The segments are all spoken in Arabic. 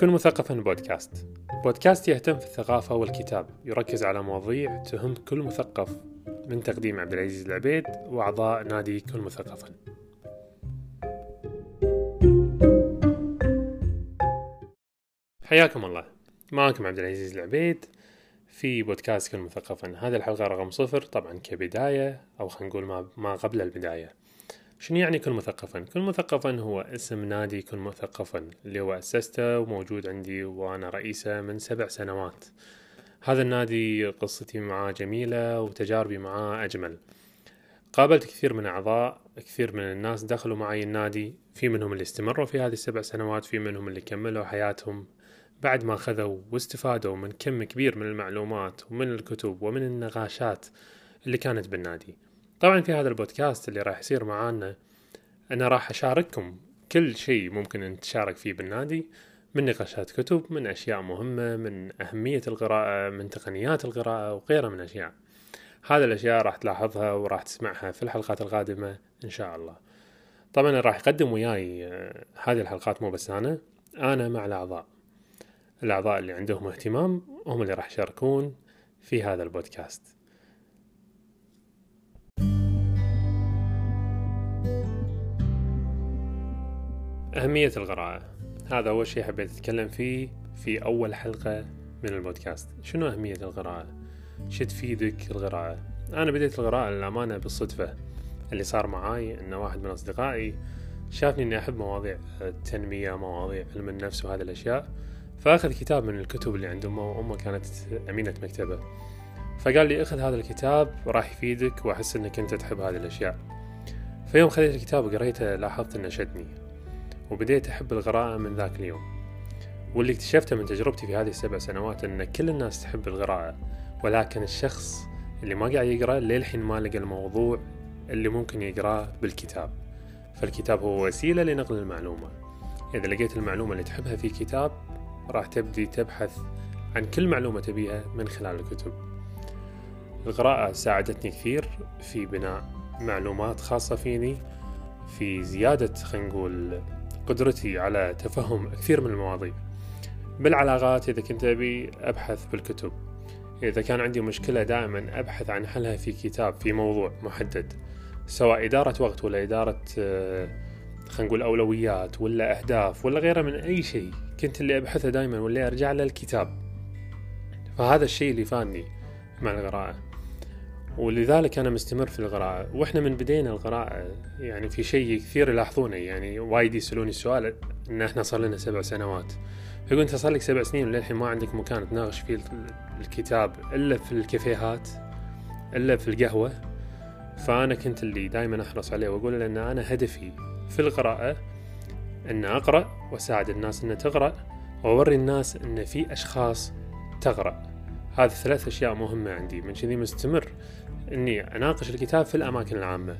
كن مثقفا بودكاست. بودكاست يهتم في الثقافة والكتاب يركز على مواضيع تهم كل مثقف من تقديم عبد العزيز العبيد وأعضاء نادي كن مثقفا. حياكم الله. معكم عبد العزيز العبيد في بودكاست كن مثقفا. هذه الحلقة رقم صفر طبعا كبداية أو خلينا نقول ما, قبل البداية. شنو يعني كن مثقفا؟ كن مثقفا هو اسم نادي كن مثقفا اللي هو أسسته وموجود عندي وأنا رئيسه من سبع سنوات. هذا النادي قصتي معاه جميلة وتجاربي معاه أجمل. قابلت كثير من أعضاء كثير من الناس دخلوا معي النادي في منهم اللي استمروا في هذه السبع سنوات في منهم اللي كملوا حياتهم بعد ما أخذوا واستفادوا من كم كبير من المعلومات ومن الكتب ومن النقاشات اللي كانت بالنادي. طبعا في هذا البودكاست اللي راح يصير معانا أنا راح أشارككم كل شيء ممكن أن تشارك فيه بالنادي من نقاشات كتب من أشياء مهمة من أهمية القراءة من تقنيات القراءة وغيرها من أشياء. هذه الأشياء راح تلاحظها وراح تسمعها في الحلقات القادمة إن شاء الله. طبعا راح يقدم وياي آه، هذه الحلقات مو بس أنا أنا مع الأعضاء. الأعضاء اللي عندهم اهتمام هم اللي راح يشاركون في هذا البودكاست. أهمية القراءة. هذا أول شيء حبيت أتكلم فيه في أول حلقة من البودكاست. شنو أهمية القراءة؟ شو تفيدك القراءة؟ أنا بديت القراءة للأمانة بالصدفة. اللي صار معاي إن واحد من أصدقائي شافني إني أحب مواضيع التنمية مواضيع علم النفس وهذه الأشياء. فأخذ كتاب من الكتب اللي عند أمه وأمه كانت أمينة مكتبة. فقال لي أخذ هذا الكتاب راح يفيدك وأحس إنك أنت تحب هذه الأشياء. في يوم خذيت الكتاب وقريته لاحظت إنه شدني. وبديت أحب القراءة من ذاك اليوم. واللي اكتشفته من تجربتي في هذه السبع سنوات أن كل الناس تحب القراءة ولكن الشخص اللي ما قاعد يقرأ للحين ما لقى الموضوع اللي ممكن يقرأه بالكتاب. فالكتاب هو وسيلة لنقل المعلومة. إذا لقيت المعلومة اللي تحبها في كتاب راح تبدي تبحث عن كل معلومة تبيها من خلال الكتب. القراءة ساعدتني كثير في بناء معلومات خاصة فيني في زيادة خلينا نقول قدرتي على تفهم كثير من المواضيع. بالعلاقات إذا كنت أبي أبحث بالكتب. إذا كان عندي مشكلة دائما أبحث عن حلها في كتاب في موضوع محدد. سواء إدارة وقت ولا إدارة آه، خلينا نقول أولويات ولا أهداف ولا غيرها من أي شيء كنت اللي أبحثه دائما واللي أرجع للكتاب فهذا الشيء اللي فادني مع القراءة. ولذلك أنا مستمر في القراءة. وإحنا من بدينا القراءة يعني في شيء كثير يلاحظونه يعني وايد يسألوني السؤال إن إحنا صار لنا سبع سنوات. يقول أنت صار لك سبع سنين وللحين ما عندك مكان تناقش فيه الكتاب إلا في الكافيهات إلا في القهوة. فأنا كنت اللي دائما أحرص عليه وأقول لأن أنا هدفي في القراءة أن أقرأ وأساعد الناس أن تقرأ وأوري الناس أن في أشخاص تقرأ. هذه ثلاث أشياء مهمة عندي من كذي مستمر إني أناقش الكتاب في الأماكن العامة.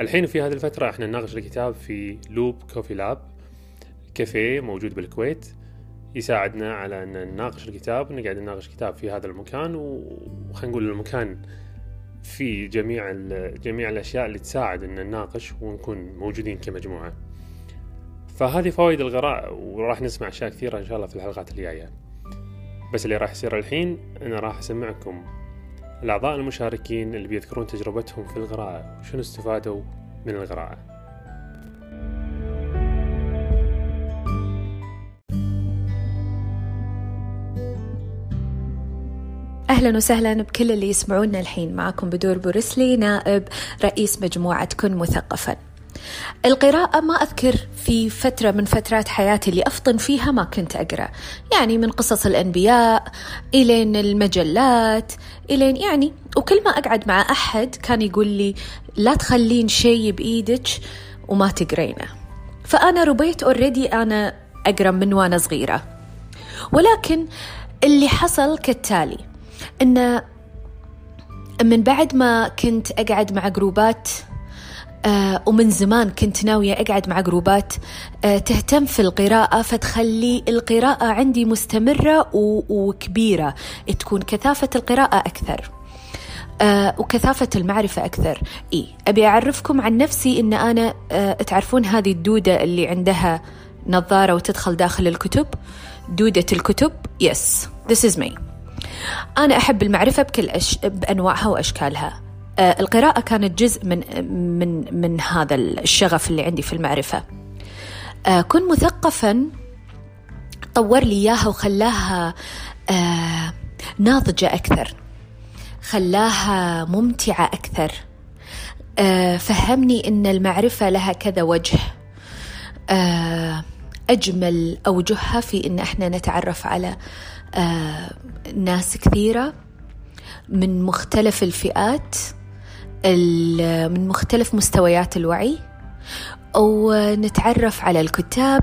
الحين في هذه الفترة إحنا نناقش الكتاب في لوب كوفي لاب كافيه موجود بالكويت يساعدنا على أن نناقش الكتاب نقعد نناقش كتاب في هذا المكان وخلينا نقول المكان في جميع جميع الأشياء اللي تساعد أن نناقش ونكون موجودين كمجموعة. فهذه فوائد القراءة وراح نسمع أشياء كثيرة إن شاء الله في الحلقات الجاية. بس اللي راح يصير الحين أنا راح أسمعكم. الأعضاء المشاركين اللي بيذكرون تجربتهم في القراءة وشنو استفادوا من القراءة أهلا وسهلا بكل اللي يسمعونا الحين. معكم بدور بورسلي نائب رئيس مجموعة كن مثقفا. القراءة ما أذكر في فترة من فترات حياتي اللي أفطن فيها ما كنت أقرأ. يعني من قصص الأنبياء إلين المجلات إلين يعني وكل ما أقعد مع أحد كان يقول لي لا تخلين شيء بإيدك وما تقرينه. فأنا ربيت أوريدي أنا أقرأ من وأنا صغيرة. ولكن اللي حصل كالتالي أن من بعد ما كنت أقعد مع جروبات آه ومن زمان كنت ناوية أقعد مع جروبات آه تهتم في القراءة فتخلي القراءة عندي مستمرة وكبيرة تكون كثافة القراءة أكثر آه وكثافة المعرفة أكثر. إيه أبي أعرفكم عن نفسي إن أنا تعرفون هذه الدودة اللي عندها نظارة وتدخل داخل الكتب؟ دودة الكتب؟ يس this is me. أنا أحب المعرفة بكل أش... بأنواعها وأشكالها. القراءة كانت جزء من من من هذا الشغف اللي عندي في المعرفة. آه كن مثقفا طور لي إياها وخلاها آه ناضجة أكثر خلاها ممتعة أكثر. آه فهمني أن المعرفة لها كذا وجه. آه أجمل أوجهها في أن إحنا نتعرف على آه ناس كثيرة من مختلف الفئات. من مختلف مستويات الوعي ونتعرف على الكتاب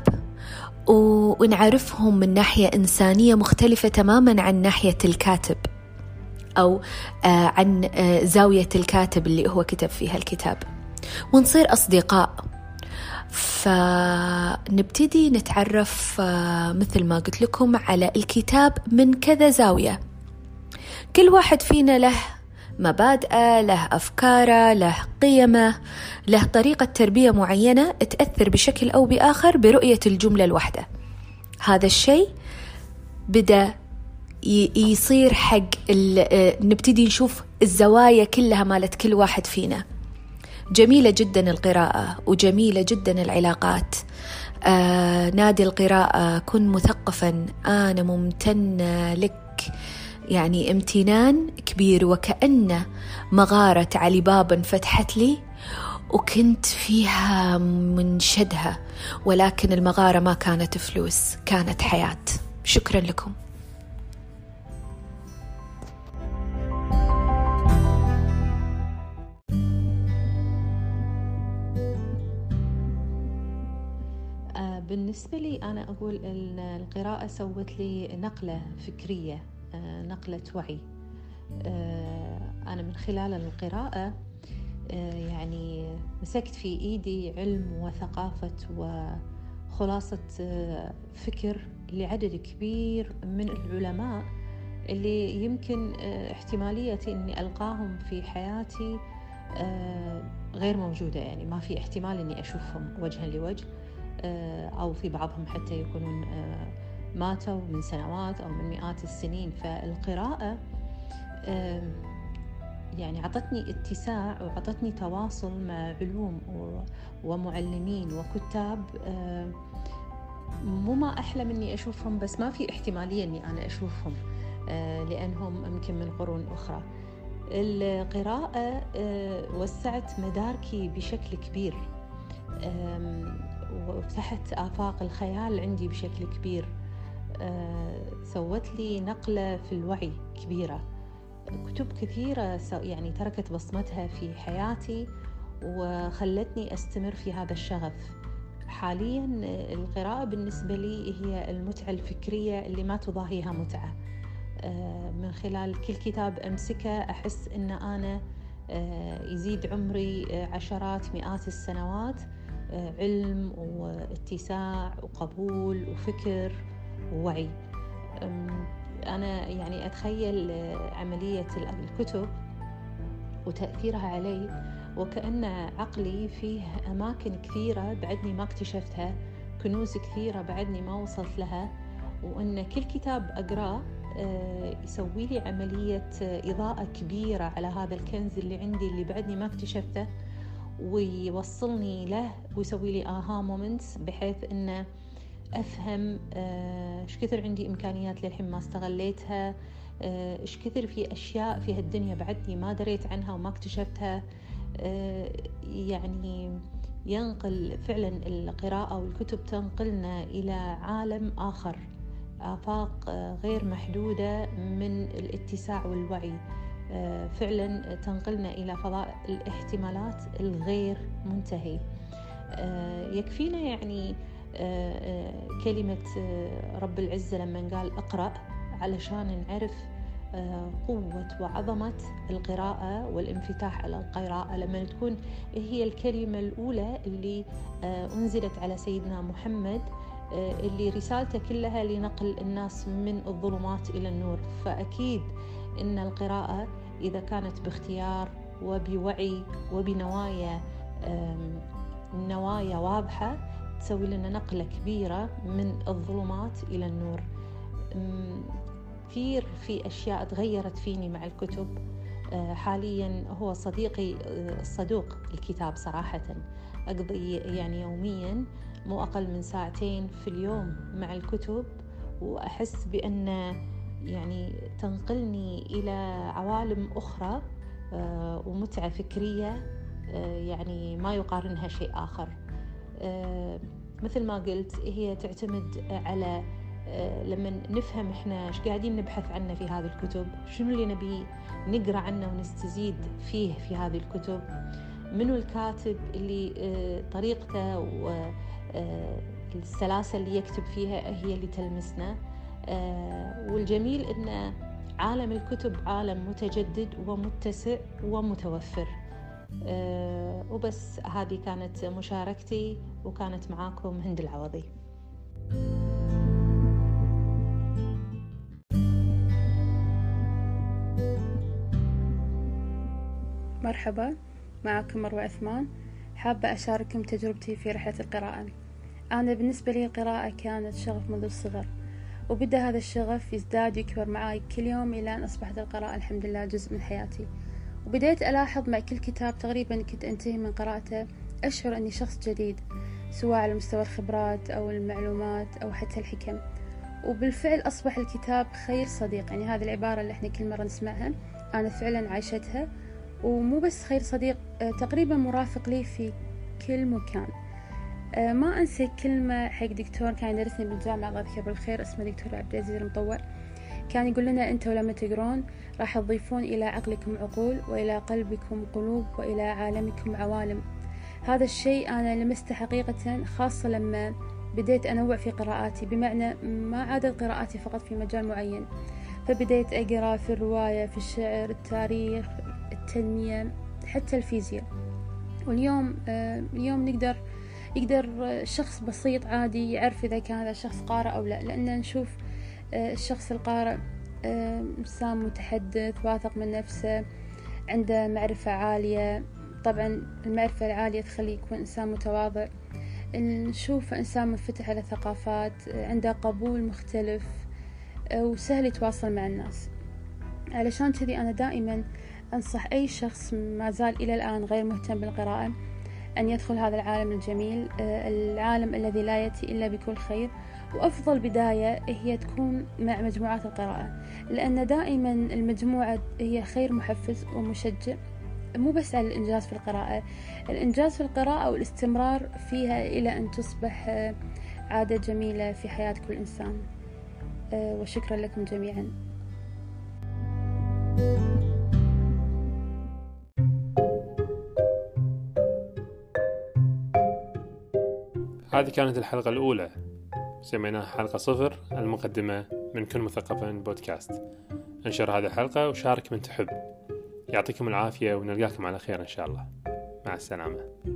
ونعرفهم من ناحية إنسانية مختلفة تماما عن ناحية الكاتب أو عن زاوية الكاتب اللي هو كتب فيها الكتاب. ونصير أصدقاء. فنبتدي نتعرف مثل ما قلت لكم على الكتاب من كذا زاوية. كل واحد فينا له مبادئه له أفكاره له قيمة له طريقة تربية معينة تأثر بشكل أو بآخر برؤية الجملة الواحدة. هذا الشيء بدأ يصير حق نبتدي نشوف الزوايا كلها مالت كل واحد فينا. جميلة جدا القراءة وجميلة جدا العلاقات. آه نادي القراءة كن مثقفا أنا ممتنة لك. يعني امتنان كبير وكأن مغارة علي بابا انفتحت لي وكنت فيها منشدها ولكن المغارة ما كانت فلوس كانت حياة. شكرا لكم. بالنسبة لي أنا أقول أن القراءة سوت لي نقلة فكرية. نقلة وعي. أنا من خلال القراءة يعني مسكت في إيدي علم وثقافة وخلاصة فكر لعدد كبير من العلماء اللي يمكن احتمالية أني ألقاهم في حياتي غير موجودة. يعني ما في احتمال أني أشوفهم وجها لوجه أو في بعضهم حتى يكونون ماتوا من سنوات أو من مئات السنين. فالقراءة يعني عطتني اتساع وعطتني تواصل مع علوم ومعلمين وكتاب. مو ما أحلم إني أشوفهم بس ما في احتمالية إني أنا أشوفهم لأنهم يمكن من قرون أخرى. القراءة وسعت مداركي بشكل كبير وفتحت آفاق الخيال عندي بشكل كبير. سوت لي نقلة في الوعي كبيرة. كتب كثيرة يعني تركت بصمتها في حياتي وخلتني أستمر في هذا الشغف. حاليا القراءة بالنسبة لي هي المتعة الفكرية اللي ما تضاهيها متعة. من خلال كل كتاب أمسكه أحس أن أنا يزيد عمري عشرات مئات السنوات. علم واتساع وقبول وفكر ووعي. أنا يعني أتخيل عملية الكتب وتأثيرها علي وكأن عقلي فيه أماكن كثيرة بعدني ما اكتشفتها كنوز كثيرة بعدني ما وصلت لها وأن كل كتاب أقرأه يسوي لي عملية إضاءة كبيرة على هذا الكنز اللي عندي اللي بعدني ما اكتشفته ويوصلني له ويسوي لي آها مومنتس بحيث أنه أفهم إيش كثر عندي إمكانيات للحين ما استغليتها إيش كثر في أشياء في هالدنيا بعدني ما دريت عنها وما اكتشفتها يعني ينقل فعلا القراءة والكتب تنقلنا إلى عالم آخر آفاق غير محدودة من الاتساع والوعي فعلا تنقلنا إلى فضاء الاحتمالات الغير منتهي. يكفينا يعني كلمة رب العزة لما قال اقرأ علشان نعرف قوة وعظمة القراءة والانفتاح على القراءة. لما تكون هي الكلمة الأولى اللي أنزلت على سيدنا محمد اللي رسالته كلها لنقل الناس من الظلمات إلى النور. فأكيد إن القراءة إذا كانت باختيار وبوعي وبنوايا نوايا واضحة تسوي لنا نقلة كبيرة من الظلمات إلى النور. كثير في أشياء تغيرت فيني مع الكتب. آه، حاليا هو صديقي الصدوق الكتاب صراحة. أقضي يعني يوميا مو أقل من ساعتين في اليوم مع الكتب وأحس بأن يعني تنقلني إلى عوالم أخرى آه، ومتعة فكرية يعني ما يقارنها شيء آخر. مثل ما قلت هي تعتمد على آه، لما نفهم إحنا إيش قاعدين نبحث عنه في هذه الكتب شنو اللي نبي نقرأ عنه ونستزيد فيه في هذه الكتب منو الكاتب اللي آه، طريقته والسلاسة آه، اللي يكتب فيها هي اللي تلمسنا والجميل إن عالم الكتب عالم متجدد ومتسع ومتوفر. وبس هذه كانت مشاركتي وكانت معاكم هند العوضي. مرحبا معكم مروة عثمان حابة أشارككم تجربتي في رحلة القراءة. أنا بالنسبة لي القراءة كانت شغف منذ الصغر وبدأ هذا الشغف يزداد ويكبر معي كل يوم إلى أن أصبحت القراءة الحمد لله جزء من حياتي. وبديت ألاحظ مع كل كتاب تقريبا كنت أنتهي من قراءته أشعر أني شخص جديد سواء على مستوى الخبرات أو المعلومات أو حتى الحكم. وبالفعل أصبح الكتاب خير صديق. يعني هذه العبارة اللي إحنا كل مرة نسمعها أنا فعلا عايشتها. ومو بس خير صديق آه، تقريبا مرافق لي في كل مكان. آه، ما أنسى كلمة حق دكتور كان يدرسني بالجامعة الله يذكره بالخير اسمه دكتور عبد العزيز المطور كان يقول لنا أنتوا لما تقرون راح تضيفون إلى عقلكم عقول وإلى قلبكم قلوب وإلى عالمكم عوالم. هذا الشيء أنا لمسته حقيقة خاصة لما بديت أنوع في قراءاتي بمعنى ما عادت قراءاتي فقط في مجال معين. فبديت أقرأ في الرواية في الشعر التاريخ التنمية حتى الفيزياء. واليوم آه، اليوم نقدر يقدر شخص بسيط عادي يعرف إذا كان هذا الشخص قارئ أو لا. لأن نشوف الشخص القارئ آه، إنسان متحدث واثق من نفسه عنده معرفة عالية. طبعا المعرفة العالية تخليه يكون إنسان متواضع. نشوفه إنسان منفتح على ثقافات عنده قبول مختلف وسهل يتواصل مع الناس. علشان كذي أنا دائما أنصح أي شخص ما زال إلى الآن غير مهتم بالقراءة أن يدخل هذا العالم الجميل آه، العالم الذي لا يأتي إلا بكل خير. وأفضل بداية هي تكون مع مجموعات القراءة لأن دائما المجموعة هي خير محفز ومشجع. مو بس على الإنجاز في القراءة الإنجاز في القراءة والاستمرار فيها إلى أن تصبح آه، عادة جميلة في حياة كل إنسان. آه، وشكرا لكم جميعا. هذه كانت الحلقة الأولى. سميناها حلقة صفر المقدمة من كل مثقفا بودكاست. انشر هذه الحلقة وشارك من تحب. يعطيكم العافية ونلقاكم على خير إن شاء الله. مع السلامة.